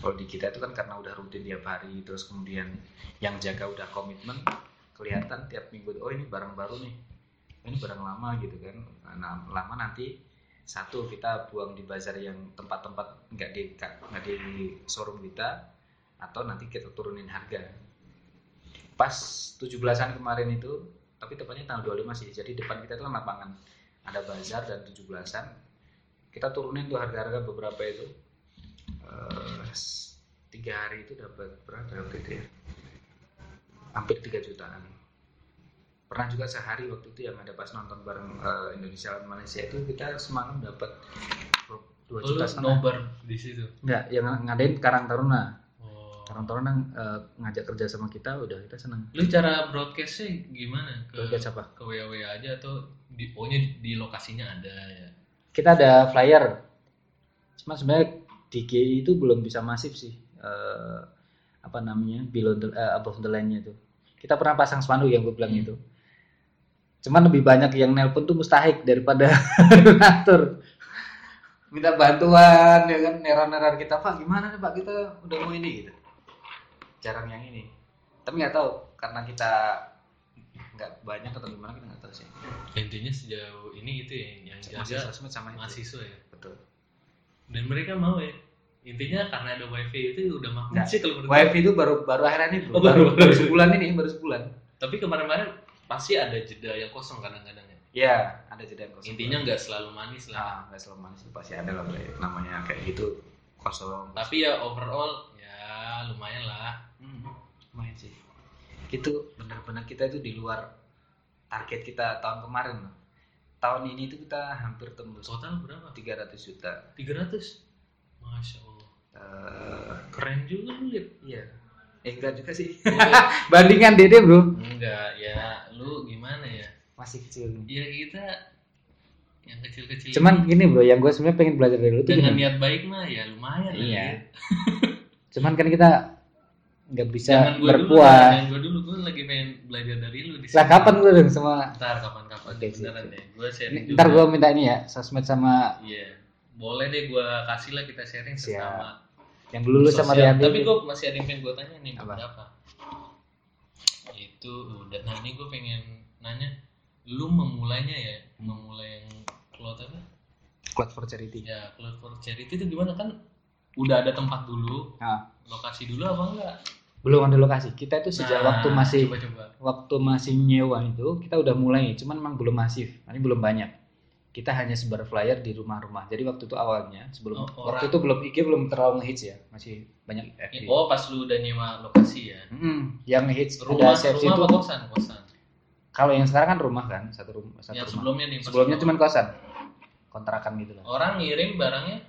B: Kalau di kita itu kan karena udah rutin tiap hari terus kemudian yang jaga udah komitmen kelihatan tiap minggu oh ini barang baru nih. Ini barang lama gitu kan. Nah, lama nanti satu kita buang di bazar yang tempat-tempat nggak di nggak di showroom kita atau nanti kita turunin harga. Pas 17-an kemarin itu tapi tepatnya tanggal 25 sih jadi depan kita itu kan lapangan. Ada bazar dan 17-an kita turunin tuh harga-harga beberapa itu. Eh, tiga hari itu dapat berapa waktu itu ya? Hampir 3 jutaan. Pernah juga sehari waktu itu yang ada pas nonton bareng eh, Indonesia lawan Malaysia itu kita semalam dapat 2
A: oh,
B: juta setengah.
A: nobar di situ?
B: Enggak yang ngadain Karang Taruna Karang Taruna eh, ngajak kerja sama kita udah kita seneng.
A: Lu cara broadcastnya gimana? Ke
B: Broadcast apa?
A: ke WW aja atau di pokoknya di lokasinya ada ya?
B: Kita ada flyer. Cuma sebenarnya di GI itu belum bisa masif sih eh, apa namanya below the, eh, above the line-nya itu. Kita pernah pasang spanduk yang gue bilang
A: Hmm.
B: itu. Cuman lebih banyak yang nelpon tuh mustahik daripada donatur minta bantuan ya kan? Neran-neran kita pak gimana nih pak? Kita udah mau ini gitu jarang yang ini. Tapi nggak tahu karena kita nggak banyak atau gimana kita nggak tahu sih.
A: Intinya sejauh ini itu ya yang
B: masih
A: jaga
B: sosmed sama
A: mahasiswa ya.
B: Betul.
A: Dan mereka mau ya. Intinya karena ada wifi itu udah makmur
B: Nggak.
A: sih kalau menurut
B: wifi itu baru baru akhirnya ini bro
A: Oh, baru-
B: baru, baru. sebulan ini baru sebulan.
A: Tapi kemarin-kemarin pasti ada jeda yang kosong kadang-kadang ya.
B: Ya ada jeda yang kosong.
A: Intinya nggak selalu manis lah.
B: Nah nggak selalu manis pasti ada lah namanya kayak gitu kosong.
A: Tapi ya overall ya lumayan lah
B: Hmm, lumayan sih. Itu benar-benar kita itu di luar target kita tahun kemarin loh. tahun ini itu kita hampir tembus
A: total berapa?
B: 300 juta.
A: 300 masya allah.
B: Eh,
A: keren juga lu liat
B: iya. Eh enggak juga sih.
A: Lu-
B: bandingan dede bro.
A: Enggak ya lu gimana ya?
B: Masih kecil.
A: Ya kita yang kecil-kecil
B: cuman gini bro yang gue sebenarnya pengen belajar dari lu tuh
A: dengan niat baik mah ya lumayan
B: Iya.
A: ya.
B: cuman kan kita nggak bisa
A: Jangan gue dulu, gue dulu, gue lagi pengen belajar dari lu di
B: lah kapan gue dong sama
A: Ntar kapan-kapan
B: Oke,
A: beneran deh. Gue sharing
B: ntar gue minta ini ya sosmed sama
A: Iya. Boleh deh gue kasih lah kita sharing
B: Siap.
A: sesama.
B: yang dulu lu sama
A: sosial.
B: Riyadi
A: Tapi gue masih ada yang pengen gue tanya nih
B: Apa?
A: beberapa. Itu udah. Nah ini gue pengen nanya, lu memulainya ya, memulai yang cloud apa?
B: Cloud for Charity
A: Ya cloud for charity itu gimana kan? Udah ada tempat dulu,
B: Nah,
A: lokasi dulu apa enggak?
B: Belum ada lokasi. Kita itu sejak
A: Nah,
B: waktu masih
A: coba-coba.
B: waktu masih nyewa itu kita udah mulai cuman memang belum masif. Ini belum banyak. Kita hanya sebar flyer di rumah-rumah. Jadi waktu itu awalnya sebelum
A: Oh,
B: waktu
A: orang.
B: itu belum IG belum terlalu ngehits ya. Masih banyak FB
A: Oh pas lu udah nyewa lokasi ya?
B: Mm, yang ngehits
A: rumah
B: save
A: rumah
B: itu.
A: kosan? Kosan.
B: Kalau yang sekarang kan rumah kan satu rumah satu
A: yang
B: rumah.
A: sebelumnya nih
B: sebelumnya
A: lu-
B: cuman kosan. Kontrakan gitu lah.
A: Orang ngirim barangnya?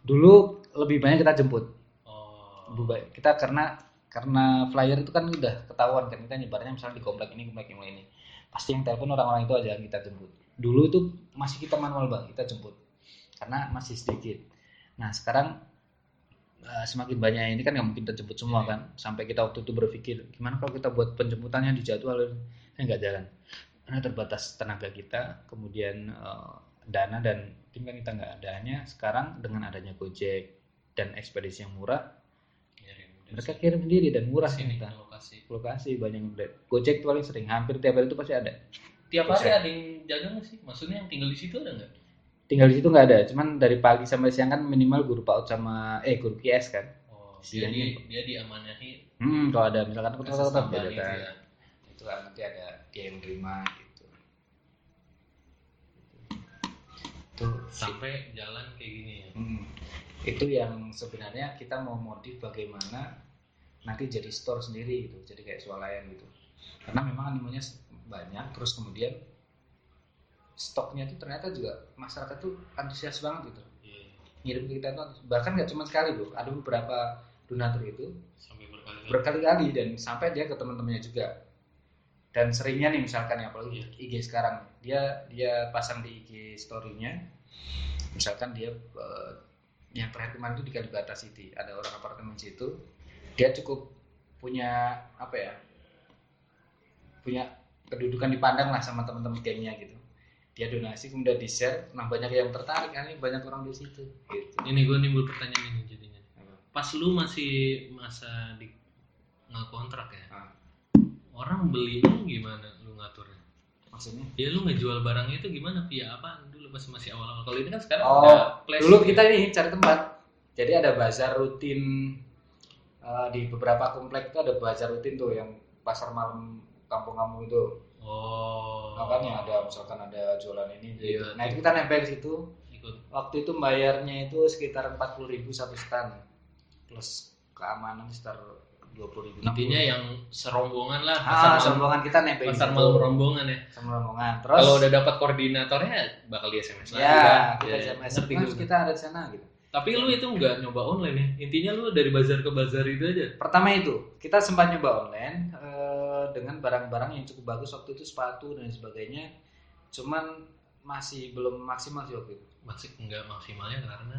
B: Dulu lebih banyak kita jemput.
A: Oh.
B: Kita karena karena flyer itu kan udah ketahuan kan kita nyebarnya misalnya di komplek ini komplek yang ini pasti yang telepon orang-orang itu aja yang kita jemput. Dulu itu masih kita manual bang kita jemput. Karena masih sedikit. Nah sekarang eh, semakin banyak ini kan nggak mungkin kita jemput semua kan. Sampai kita waktu itu berpikir gimana kalau kita buat penjemputannya di jadwal ya nggak jalan. Karena terbatas tenaga kita kemudian eh, dana dan tim kan kita nggak adanya sekarang dengan adanya Gojek dan ekspedisi yang murah mereka kirim sendiri dan murah
A: sini
B: kita.
A: lokasi.
B: Lokasi banyak yang beli. Gojek tuh paling sering hampir tiap hari itu pasti ada.
A: Tiap hari ada yang jaga nggak sih? Maksudnya yang tinggal di situ ada nggak?
B: Tinggal di situ nggak ada cuman dari pagi sampai siang kan minimal guru PAUD sama eh guru QS kan.
A: Oh dia di, dia diamanahi.
B: Hmm kalau ada misalkan aku
A: kasus
B: tahu tahu
A: tambahan
B: beda
A: itu
B: kan.
A: ya.
B: Itu kan nanti ada dia yang terima gitu. Itu
A: sampai jalan kayak gini ya?
B: Hmm. Itu yang sebenarnya kita mau modif bagaimana nanti jadi store sendiri gitu, jadi kayak swalayan gitu. Karena memang animonya banyak, terus kemudian stoknya itu ternyata juga masyarakat tuh antusias banget gitu.
A: Iya.
B: Ngirim ke kita tuh bahkan nggak cuma sekali loh, ada beberapa donatur itu
A: berkali-kali
B: dan sampai dia ke teman-temannya juga. Dan seringnya nih misalkan ya apalagi IG sekarang dia dia pasang di IG story-nya misalkan dia eh, yang terakhir kemarin itu di Kalibata City ada orang apartemen situ. Dia cukup punya apa ya punya kedudukan dipandang lah sama teman-teman gengnya gitu. Dia donasi kemudian di share nah banyak yang tertarik kan? Ini banyak orang di situ gitu.
A: Ini gue nimbul pertanyaan ini jadinya. Pas lu masih masa di kontrak ya?
B: Ah.
A: orang beli lu gimana
B: maksudnya?
A: Ya lu ngejual barangnya itu gimana via apa dulu pas masih awal-awal. Kalau ini kan sekarang
B: Oh,
A: flash
B: dulu
A: gitu
B: kita
A: ya.
B: ini cari tempat. Jadi ada bazar rutin eh, di beberapa komplek itu ada bazar rutin tuh yang pasar malam kampung-kampung itu.
A: Oh.
B: Makanya ada misalkan ada jualan ini gitu.
A: Iya.
B: nah itu kita nempel di situ.
A: Ikut.
B: Waktu itu bayarnya itu sekitar 40.000 satu stand plus keamanan sekitar 20.000
A: intinya yang serombongan lah
B: ah,
A: pasar malam
B: rombongan kita nempel di
A: pasar malam rombongan ya.
B: Sama rombongan terus?
A: kalau udah dapat koordinatornya bakal di SMS lagi
B: ya
A: kan?
B: kita
A: Ya,
B: SMS Mas,
A: gue.
B: kita ada di sana gitu.
A: Tapi lu itu nggak nyoba online ya? Intinya lu dari bazar ke bazar itu aja?
B: Pertama itu kita sempat nyoba online eh, dengan barang-barang yang cukup bagus waktu itu sepatu dan sebagainya. Cuman masih belum maksimal sih waktu itu.
A: Masih nggak maksimalnya karena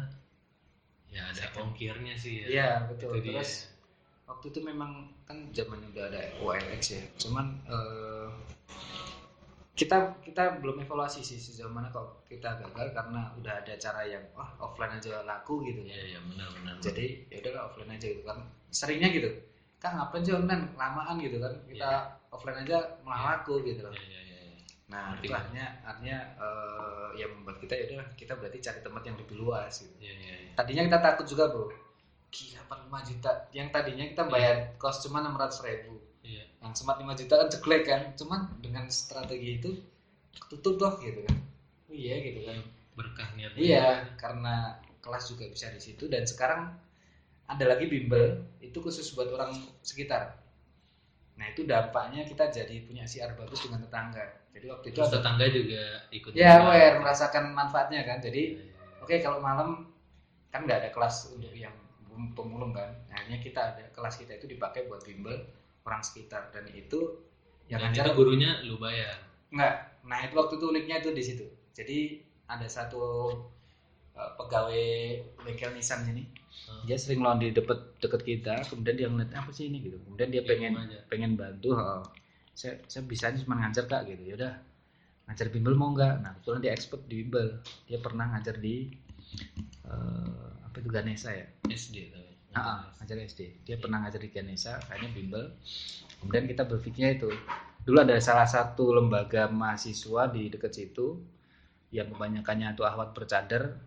A: ya ada ongkirnya sih ya.
B: Iya betul.
A: Itu dia.
B: Waktu itu memang kan zaman udah ada OLX ya. Cuman eh, kita kita belum evaluasi sih sejauh mana kalau kita gagal karena udah ada cara yang wah offline aja laku gitu.
A: Iya iya benar benar
B: jadi ya udahlah offline aja gitu kan. Seringnya gitu kan ngapain sih online? Lamaan gitu kan. Kita offline aja malah
A: Iya.
B: laku gitu loh.
A: Iya, iya, iya, iya.
B: nah itu artinya artinya eh, yang membuat kita ya udah kita berarti cari tempat yang lebih luas gitu.
A: Iya, iya, iya.
B: tadinya kita takut juga bro gila 45 juta yang tadinya kita bayar kos cuma 600 ribu
A: Iya.
B: yang sempat 5 juta kan jelek kan cuman dengan strategi itu tutup doh gitu kan Oh iya gitu kan
A: berkah niat
B: Iya, karena kelas juga bisa di situ dan sekarang ada lagi bimbel itu khusus buat orang sekitar. Nah itu dampaknya kita jadi punya siar bagus dengan tetangga. Jadi waktu itu
A: terus
B: ada,
A: tetangga juga ikut
B: ya aware merasakan manfaatnya kan. Jadi
A: Iya, iya, iya.
B: oke kalau malam kan nggak ada kelas untuk yang pemulung kan. Akhirnya kita ada kelas kita itu dipakai buat bimbel orang sekitar dan itu yang
A: dan itu gurunya lu bayar
B: Enggak. Nah, itu waktu itu uniknya itu di situ. Jadi ada satu uh, pegawai bengkel Nissan sini.
A: Hmm.
B: Dia sering lawan di deket deket kita, kemudian dia ngeliat apa sih ini gitu. Kemudian dia
A: Ya,
B: pengen
A: aja.
B: pengen bantu. "Oh, saya saya bisa cuma ngajar kak gitu. Ya udah ngajar bimbel mau nggak? Nah kebetulan dia expert di bimbel. Dia pernah ngajar di eh, apa itu Ganesha ya?
A: SD tapi
B: Ah, ah, ngajar SD. Dia pernah ngajar di Ganesha, kayaknya bimbel. Kemudian kita berpikirnya itu, dulu ada salah satu lembaga mahasiswa di dekat situ yang kebanyakannya itu ahwat bercadar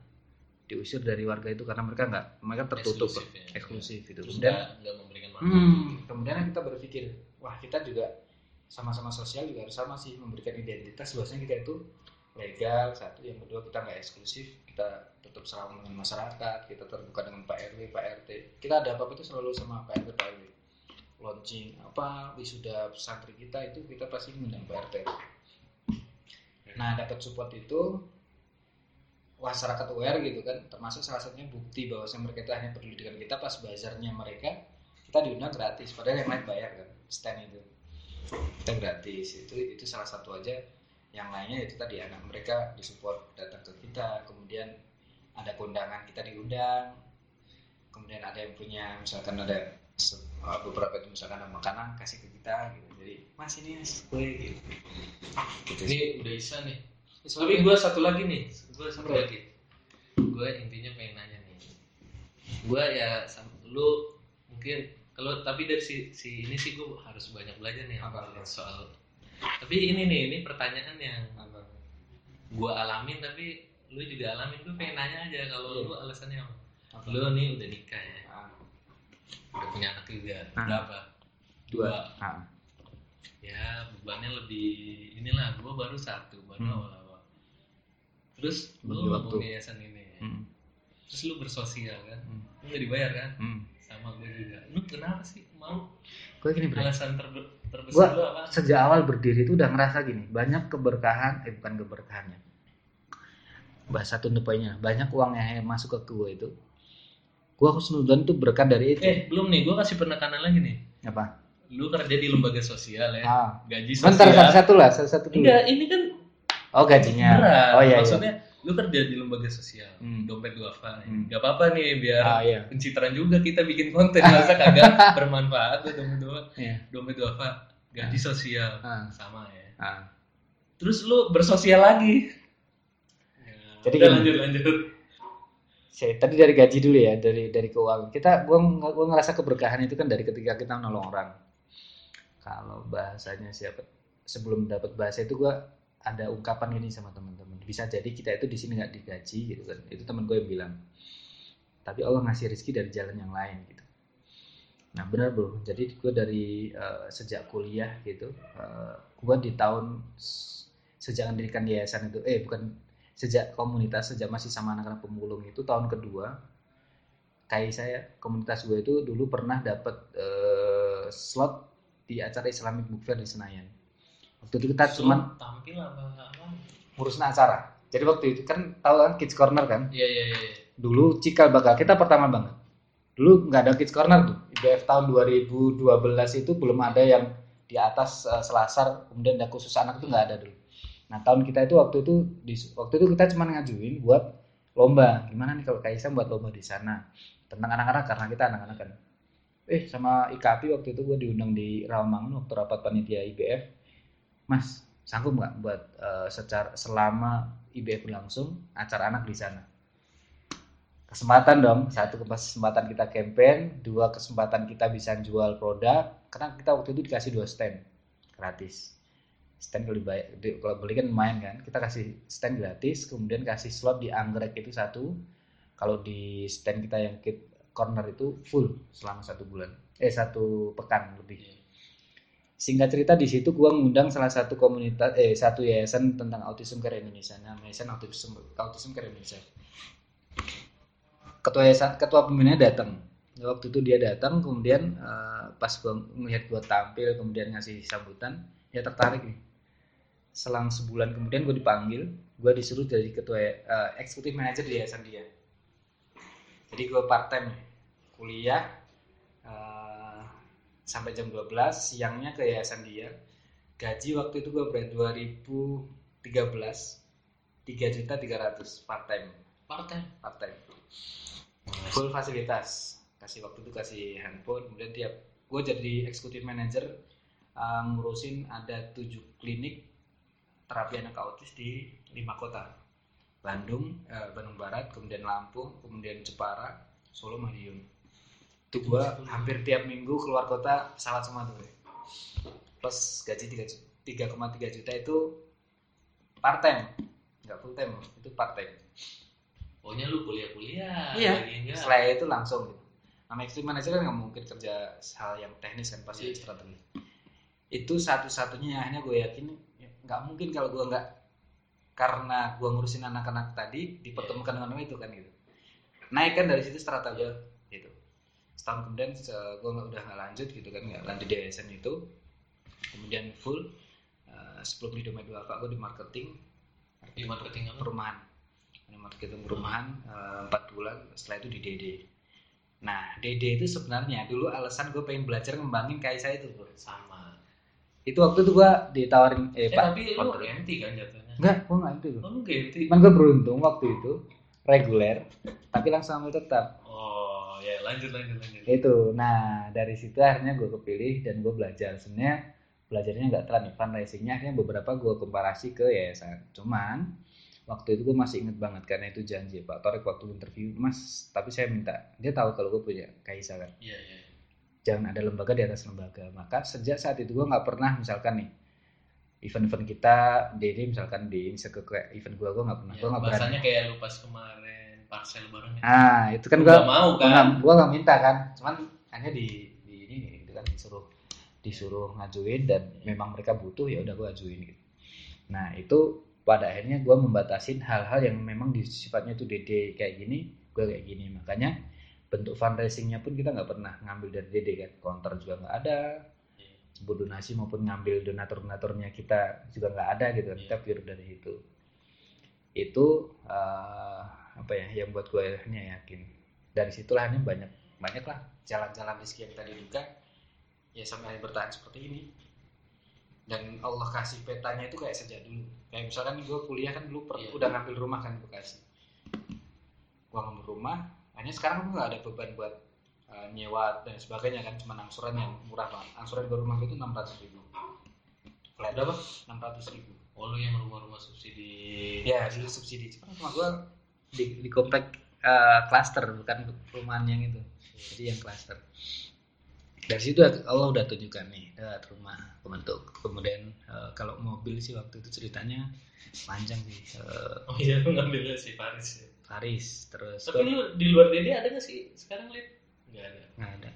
B: diusir dari warga itu karena mereka nggak mereka tertutup
A: Eksklusif ya.
B: eksklusif itu.
A: terus
B: Kemudian
A: nggak memberikan
B: Hmm, kemudian kita berpikir, wah kita juga sama-sama sosial juga harus sama sih memberikan identitas bahwasanya kita itu legal satu, yang kedua kita nggak eksklusif, kita tetap selalu dengan masyarakat, kita terbuka dengan Pak RW, Pak RT. Kita ada apa-apa itu selalu sama Pak RW, Pak RW. Launching apa wisuda santri kita itu kita pasti mengundang Pak RT. Nah dapat support itu masyarakat aware gitu kan termasuk salah satunya bukti bahwa mereka itu hanya peduli dengan kita pas bazarnya mereka kita diundang gratis padahal yang lain bayar kan stand itu kita gratis itu itu salah satu aja yang lainnya itu tadi anak mereka disupport datang ke kita kemudian ada kondangan kita diundang. Kemudian ada yang punya misalkan ada uh, beberapa itu misalkan ada makanan kasih ke kita gitu. Jadi mas ini mas kue gitu, gitu sih.
A: ini udah isa nih.
B: Terus
A: tapi gue satu lagi nih. Gue satu
B: Bro.
A: lagi. Gue intinya pengen nanya nih. Gue ya lu mungkin kalau tapi dari si, si ini sih gue harus banyak belajar nih
B: Apa?
A: apa soal tapi ini nih ini pertanyaan yang gue alamin tapi lu juga alamin gue pengen nanya aja kalau
B: Iya.
A: lu alasannya apa?
B: Apa?
A: lu nih udah nikah ya?
B: Ah,
A: udah punya anak juga?
B: Ah.
A: berapa?
B: Dua. Ah.
A: ya bebannya lebih inilah gue baru satu baru
B: Hmm.
A: awal-awal. Terus lu bangun yayasan ini
B: Hmm.
A: terus lu bersosial kan?
B: Hmm.
A: lu gak dibayar kan?
B: Hmm.
A: sama gue juga. Lu kenapa sih? Mau?
B: Gue gini bro
A: alasan terbe- terbesar
B: Gua-
A: lu apa?
B: sejak awal berdiri itu udah ngerasa gini banyak keberkahan eh bukan keberkahannya bahasa tuntupnya banyak uang yang masuk ke gue itu. Gue harus nudan tuh berkat dari itu.
A: Eh belum nih. Gue kasih penekanan lagi nih.
B: Apa?
A: Lu kerja di lembaga sosial ya.
B: Ah.
A: Gaji sosial.
B: satu, satu lah satu, satu dulu.
A: Enggak ini kan
B: oh gajinya.
A: Berat.
B: Oh iya
A: maksudnya lu kerja di lembaga sosial.
B: Hmm.
A: dompet duafa
B: Hmm.
A: nggak apa-apa nih biar
B: iya ah iya.
A: pencitraan juga kita bikin konten. Masa kagak bermanfaat tuh dompet duafa
B: iya.
A: Dompet duafa gaji sosial.
B: Ah.
A: sama ya.
B: Ah.
A: terus lu bersosial lagi
B: Jadi
A: udah
B: gini.
A: lanjut lanjut.
B: Saya, tadi dari gaji dulu ya dari dari keuangan. Kita gua gua ngerasa keberkahan itu kan dari ketika kita menolong orang. Kalau bahasanya siapa sebelum dapat bahasa itu gua ada ungkapan ini sama teman-teman. Bisa jadi kita itu di sini nggak digaji gitu kan. Itu teman gue yang bilang. Tapi Allah ngasih rezeki dari jalan yang lain gitu. Nah benar bro. Jadi gue dari eh, sejak kuliah gitu eh, gue di tahun sejak mendirikan yayasan itu eh bukan sejak komunitas sejak masih sama anak-anak pemulung itu tahun kedua kayak saya komunitas gue itu dulu pernah dapat eh, slot di acara Islamic Book Fair di Senayan. Waktu itu kita cuman
A: tampil apa
B: ngurusin acara. Jadi waktu itu kan tahu kan Kids Corner kan?
A: Iya iya iya iya.
B: dulu cikal bakal kita pertama banget. Dulu nggak ada Kids Corner tuh. IBF tahun 2012 itu belum ada yang di atas eh, selasar kemudian ada khusus anak itu nggak ada dulu nah tahun kita itu waktu itu di, waktu itu kita cuma ngajuin buat lomba. Gimana nih kalau Kaisa buat lomba di sana? Tentang anak-anak karena kita anak-anak kan. Eh sama IKAPI waktu itu gue diundang di Rawamangun waktu rapat panitia IBF mas sanggup nggak buat eh, secara selama IBF berlangsung acara anak di sana? Kesempatan dong satu kesempatan kita campaign dua kesempatan kita bisa jual produk. Karena kita waktu itu dikasih dua stand gratis stand kalau dibayar di- kalau beli kan lumayan kan. Kita kasih stand gratis kemudian kasih slot di anggrek itu satu. Kalau di stand kita yang kit corner itu full selama satu bulan. Eh satu pekan lebih.
A: Iya.
B: singkat cerita di situ gua ngundang salah satu komunitas eh satu yayasan tentang autism care Indonesia. Namanya yayasan autism autism care Indonesia. Ketua yayasan ketua pembinanya datang. Ya, waktu itu dia datang kemudian eh, pas gua melihat gua tampil kemudian ngasih sambutan ya tertarik nih selang sebulan kemudian gue dipanggil gue disuruh jadi ketua eh, eksekutif manajer di yayasan dia. Jadi gue part time kuliah eh, sampai jam 12 siangnya ke yayasan dia. Gaji waktu itu gue berada 2013 3 juta 300 part time
A: partai
B: part time full fasilitas. Kasih waktu itu kasih handphone kemudian tiap gue jadi eksekutif manager uh, ngurusin ada tujuh klinik terapi anak autis di lima kota. Bandung eh, Bandung Barat kemudian Lampung kemudian Jepara Solo Madiun itu gue hampir tiap minggu keluar kota pesawat semua tuh plus gaji 3 3,3 juta itu part time nggak full time itu part time
A: pokoknya lu kuliah kuliah
B: Iya.
A: lagi enggak.
B: Setelah itu langsung. Gitu nama extreme manager kan nggak mungkin kerja hal yang teknis kan pasti
A: Iya.
B: strategi. Itu satu-satunya akhirnya gue yakin ya, nggak mungkin kalau gue nggak karena gue ngurusin anak-anak tadi dipertemukan dengan itu kan gitu. Naik kan dari situ strategi gitu. Setahun kemudian gue nggak udah nggak lanjut gitu kan nggak lanjut di ASN itu. Kemudian full eh, sebelum di domain dua gue di marketing.
A: Di marketing apa?
B: Perumahan. Di marketing perumahan eh, empat bulan setelah itu di DD nah DD itu sebenarnya dulu alasan gue pengen belajar ngembangin kaisa itu bro.
A: Sama
B: itu waktu itu gue ditawarin eh,
A: eh
B: pak
A: tapi lu ganti kan jatuhnya?
B: Enggak gue nggak itu
A: oh lu ganti
B: cuman gue beruntung waktu itu reguler tapi langsung ambil tetap.
A: Oh ya lanjut lanjut lanjut.
B: Itu. Nah dari situ akhirnya gue kepilih dan gue belajar. Sebenarnya belajarnya nggak telat nih fundraisingnya akhirnya beberapa gue komparasi ke yayasan. Cuman waktu itu gue masih inget banget karena itu janji Pak Torek waktu interview. Mas tapi saya minta dia tahu kalau gue punya Kaisa kan?
A: Iya iya
B: jangan ada lembaga di atas lembaga. Maka sejak saat itu gue nggak pernah misalkan nih event-event kita Dede misalkan di ke event gue gue nggak pernah.
A: Ya,
B: gue nggak
A: bahasanya kayak lu pas kemarin parcel bareng ya.
B: Ah itu kan gue
A: mau kan?
B: gue nggak minta kan. Cuman hanya di di ini gitu kan disuruh disuruh ngajuin dan memang mereka butuh ya udah gue ajuin gitu. Nah itu pada akhirnya gue membatasin hal-hal yang memang di sifatnya itu DD kayak gini gue kayak gini. Makanya bentuk fundraisingnya pun kita nggak pernah ngambil dari DD kan? Counter juga nggak ada. Sebut donasi maupun ngambil donatur-donaturnya kita juga nggak ada gitu kan? Kita pure dari itu. Itu eh, apa ya yang buat gue akhirnya yakin. Dari situlah ini banyak banyak lah jalan-jalan rezeki yang tadi duga ya sampai bertahan seperti ini. Dan Allah kasih petanya itu kayak sejak dulu. Kayak misalkan gue kuliah kan dulu per-
A: Iya.
B: udah ngambil rumah kan di Bekasi gue ngambil rumah hanya sekarang gue nggak ada beban buat uh, nyewa dan sebagainya kan cuma angsuran yang murah banget. Angsuran gue rumah itu enam ratus ribu. Flat
A: Berapa?
B: enam ratus ribu.
A: Oh lu yang rumah-rumah subsidi.
B: ya dulu subsidi. Cuma rumah gue di, di komplek uh, cluster bukan perumahan yang itu. Jadi yang cluster dari situ Allah udah tunjukkan nih ada rumah pembentuk. Kemudian uh, kalau mobil sih waktu itu ceritanya panjang sih uh,
A: Oh iya ngambilnya si Paris ya.
B: Paris terus
A: Tapi lu di luar Dede ada gak sih sekarang lihat? Nggak ada.
B: nggak ada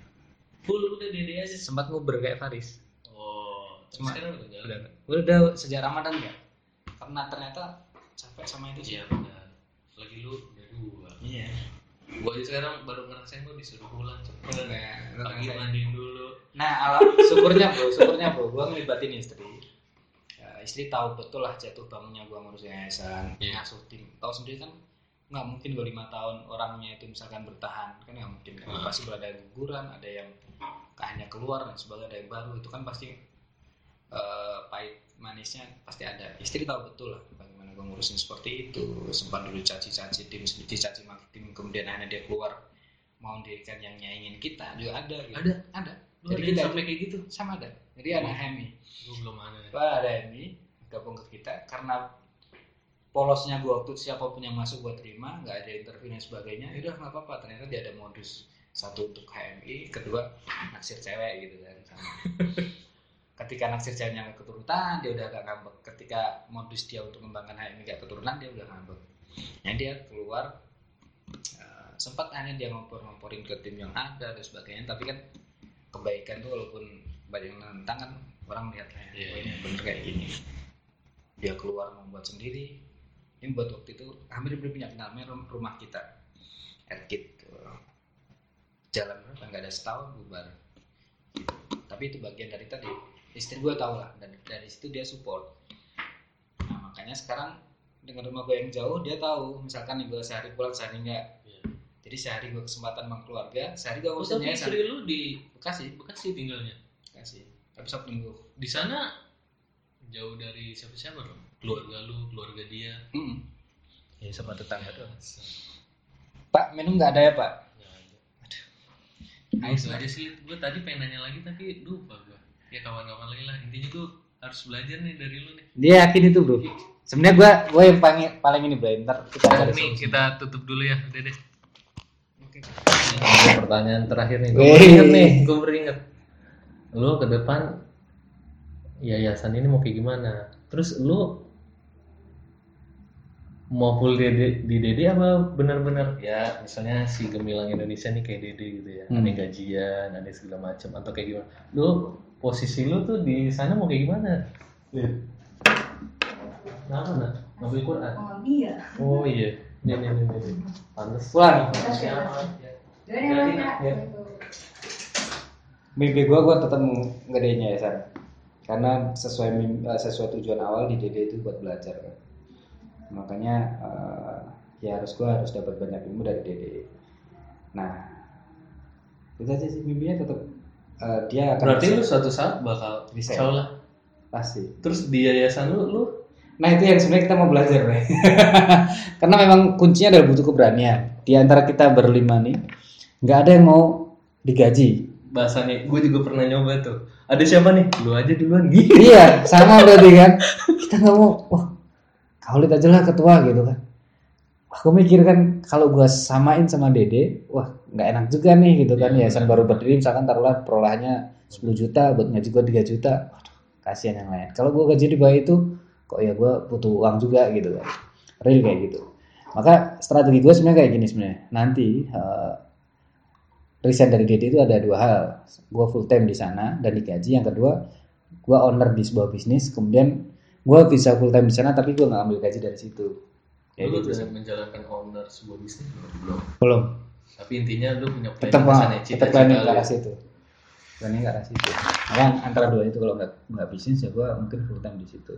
A: Full udah Dede aja.
B: sempat nguber kayak Faris
A: Oh,
B: Cuma-
A: sekarang udah jalan.
B: udah udah, udah sejak Ramadan enggak karena ternyata capek sama itu sih
A: Iya benar. Lagi lu udah dua.
B: iya
A: Gua aja sekarang baru ngerasain gua disuruh pulang cepet.
B: Nah, lu
A: Pagi
B: ngerasain.
A: mandiin dulu.
B: Nah, alam syukurnya bro, syukurnya bro, gua ngelibatin istri. Ya, istri tahu betul lah jatuh bangunnya gua ngurus yayasan,
A: Iya.
B: ngasuh tim. Tahu sendiri kan nggak mungkin gua lima tahun orangnya itu misalkan bertahan kan nggak mungkin kan
A: Hmm.
B: pasti ada yang guguran ada yang hanya keluar dan sebagainya ada yang baru itu kan pasti eh, pahit manisnya pasti ada istri tahu betul lah bagaimana gua ngurusin seperti itu sempat dulu caci-caci tim dicaci maki tim kemudian akhirnya dia keluar mau dirikan yang nyaingin kita juga ada gitu.
A: Ada?
B: ada
A: Lu
B: Jadi
A: ada
B: kita-
A: sampai kayak gitu?
B: sama ada jadi anak
A: Hmm.
B: Hemi
A: Gua belum ada.
B: Wah, ada Hemi gabung ke kita karena polosnya gua waktu siapa pun yang masuk gua terima nggak ada interview dan sebagainya ya udah nggak apa-apa. Ternyata dia ada modus. Satu untuk HMI kedua naksir cewek gitu kan sama. Ketika naksir ceweknya nggak keturunan dia udah agak ngambek. Ketika modus dia untuk mengembangkan HMI gak keturunan dia udah ngambek. Ya dia keluar eh, sempat hanya dia ngompor-ngomporin ke tim yang ada dan sebagainya tapi kan kebaikan tuh walaupun banyak yang nentang kan orang lihat lah
A: Iya,
B: oh, ini bener kayak gini. Dia keluar membuat sendiri ini buat waktu itu hampir punya namanya rum- rumah kita. Erkit jalan berapa? Nggak ada setahun bubar. Tapi itu bagian dari tadi. Istri gue tau lah dan dari situ dia support. Nah makanya sekarang dengan rumah gue yang jauh dia tahu misalkan nih gue sehari pulang sehari enggak
A: Iya.
B: jadi sehari gue kesempatan sama keluarga sehari gue
A: Oh, tapi
B: yayasan
A: istri lu di
B: Bekasi?
A: Bekasi tinggalnya.
B: Bekasi. Tapi sabtu minggu.
A: Di sana jauh dari siapa-siapa dong? Keluarga lu, keluarga dia.
B: Hmm. ya sama tetangga doang
A: Nggak
B: pak minum nggak ada ya pak
A: ada.
B: Nah,
A: Itu aja sih. Gue tadi pengen nanya lagi tapi lupa gue. Ya kawan-kawan lagi lah. Intinya gue harus belajar nih dari lu nih.
B: dia yakin itu bro sebenarnya gue gue yang paling paling ini bro ntar kita
A: Nah,
B: cari
A: nih kita tutup dulu ya. Udah deh.
B: Oke.
A: pertanyaan terakhir nih.
B: Gue
A: beringet
B: nih,
A: nih. Gue beringet. Lu ke depan yayasan ini mau kayak gimana? Terus lu mau full DD, di DD apa benar-benar ya misalnya si Gemilang Indonesia nih kayak DD gitu ya
B: Hmm.
A: ada gajian ada segala macam atau kayak gimana lu posisi lu tuh di sana mau kayak gimana Lihat. Kenapa nak? Ngambil Quran?
C: Oh iya.
A: Oh iya. Nih nih nih nih. Pantes.
B: pulang
C: Yaudah,
B: Ya. mimpi gue gue tetap ngedein yayasan karena sesuai eh, sesuai tujuan awal di DD itu buat belajar kan. Makanya eh, ya harus gue harus dapat banyak ilmu dari DD nah itu aja sih mimpinya tetap eh, dia akan
A: Berarti lu suatu saat bakal
B: Bisa.
A: Allah.
B: pasti
A: Terus di yayasan lu lu
B: Nah itu yang sebenarnya kita mau belajar, Bray. Karena memang kuncinya adalah butuh keberanian. Di antara kita berlima nih, nggak ada yang mau digaji.
A: bahasanya gue juga pernah nyoba tuh. Ada siapa nih? Lu aja duluan gitu.
B: iya, sama berarti kan. Kita nggak mau, wah, lihat aja lah ketua gitu kan. Aku mikir kan kalau gua samain sama Dede, wah nggak enak juga nih gitu kan.
A: Iya,
B: Yayasan baru berdiri, misalkan taruhlah perolahannya 10 juta, buat ngaji gua 3 juta. Waduh, kasihan yang lain. Kalau gua gaji di bawah itu, kok ya gua butuh uang juga gitu kan. Real kayak gitu. Maka strategi gue sebenarnya kayak gini sebenarnya. Nanti eh, resign dari DD itu ada dua hal. Gue full time di sana dan digaji. Yang kedua, gue owner di sebuah bisnis. Kemudian gue bisa full time di sana tapi gue nggak ambil gaji dari situ. Ya
A: lu
B: gitu
A: udah menjalankan owner sebuah bisnis belum? belum. Tapi intinya lu punya
B: tetap
A: planning sana,
B: tetap planning ke arah situ. Planning ke arah situ. Makanya antara dua itu kalau nggak nggak bisnis ya gue mungkin full time di situ